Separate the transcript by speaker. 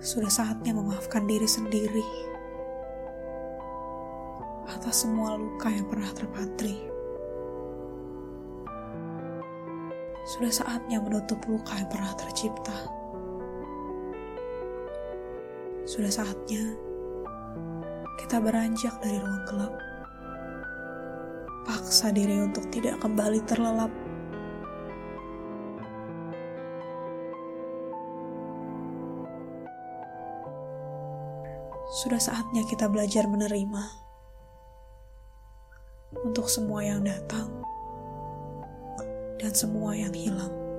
Speaker 1: Sudah saatnya memaafkan diri sendiri atas semua luka yang pernah terpatri. Sudah saatnya menutup luka yang pernah tercipta. Sudah saatnya kita beranjak dari ruang gelap. Paksa diri untuk tidak kembali terlelap. Sudah saatnya kita belajar menerima untuk semua yang datang dan semua yang hilang.